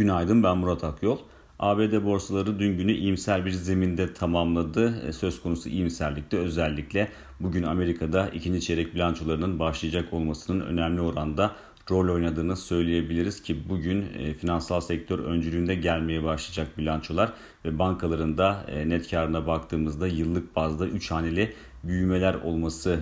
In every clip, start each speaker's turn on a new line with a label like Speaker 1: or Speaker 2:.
Speaker 1: Günaydın ben Murat Akyol. ABD borsaları dün günü iyimser bir zeminde tamamladı. E, söz konusu iyimserlikte özellikle bugün Amerika'da ikinci çeyrek bilançolarının başlayacak olmasının önemli oranda rol oynadığını söyleyebiliriz ki bugün e, finansal sektör öncülüğünde gelmeye başlayacak bilançolar ve bankaların da e, net karına baktığımızda yıllık bazda 3 haneli büyümeler olması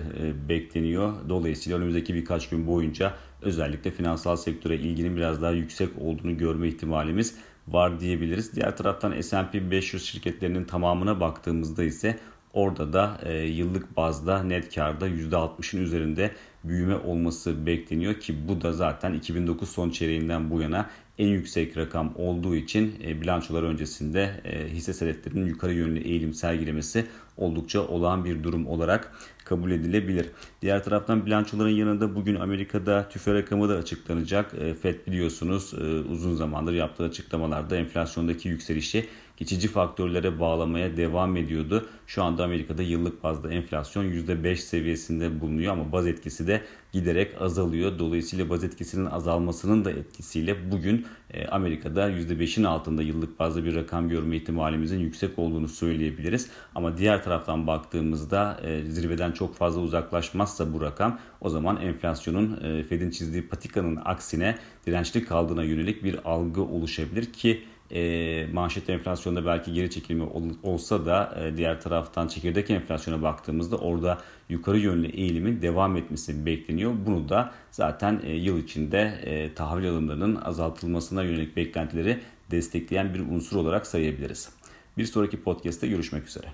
Speaker 1: bekleniyor. Dolayısıyla önümüzdeki birkaç gün boyunca özellikle finansal sektöre ilginin biraz daha yüksek olduğunu görme ihtimalimiz var diyebiliriz. Diğer taraftan S&P 500 şirketlerinin tamamına baktığımızda ise Orada da e, yıllık bazda net karda %60'ın üzerinde büyüme olması bekleniyor ki bu da zaten 2009 son çeyreğinden bu yana en yüksek rakam olduğu için e, bilançolar öncesinde e, hisse senetlerinin yukarı yönlü eğilim sergilemesi oldukça olağan bir durum olarak kabul edilebilir. Diğer taraftan bilançoların yanında bugün Amerika'da tüfe rakamı da açıklanacak. E, FED biliyorsunuz e, uzun zamandır yaptığı açıklamalarda enflasyondaki yükselişi geçici faktörlere bağlamaya devam ediyordu. Şu anda Amerika'da yıllık bazda enflasyon %5 seviyesinde bulunuyor ama baz etkisi de giderek azalıyor. Dolayısıyla baz etkisinin azalmasının da etkisiyle bugün e, Amerika'da %5'in altında yıllık bazda bir rakam görme ihtimalimizin yüksek olduğunu söyleyebiliriz. Ama diğer taraftan baktığımızda e, zirveden çok fazla uzaklaşmazsa bu rakam o zaman enflasyonun e, Fed'in çizdiği patikanın aksine dirençli kaldığına yönelik bir algı oluşabilir ki e, manşet enflasyonda belki geri çekilme ol, olsa da e, diğer taraftan çekirdek enflasyona baktığımızda orada yukarı yönlü eğilimin devam etmesi bekleniyor. Bunu da zaten e, yıl içinde e, tahvil alımlarının azaltılmasına yönelik beklentileri destekleyen bir unsur olarak sayabiliriz. Bir sonraki podcast'te görüşmek üzere.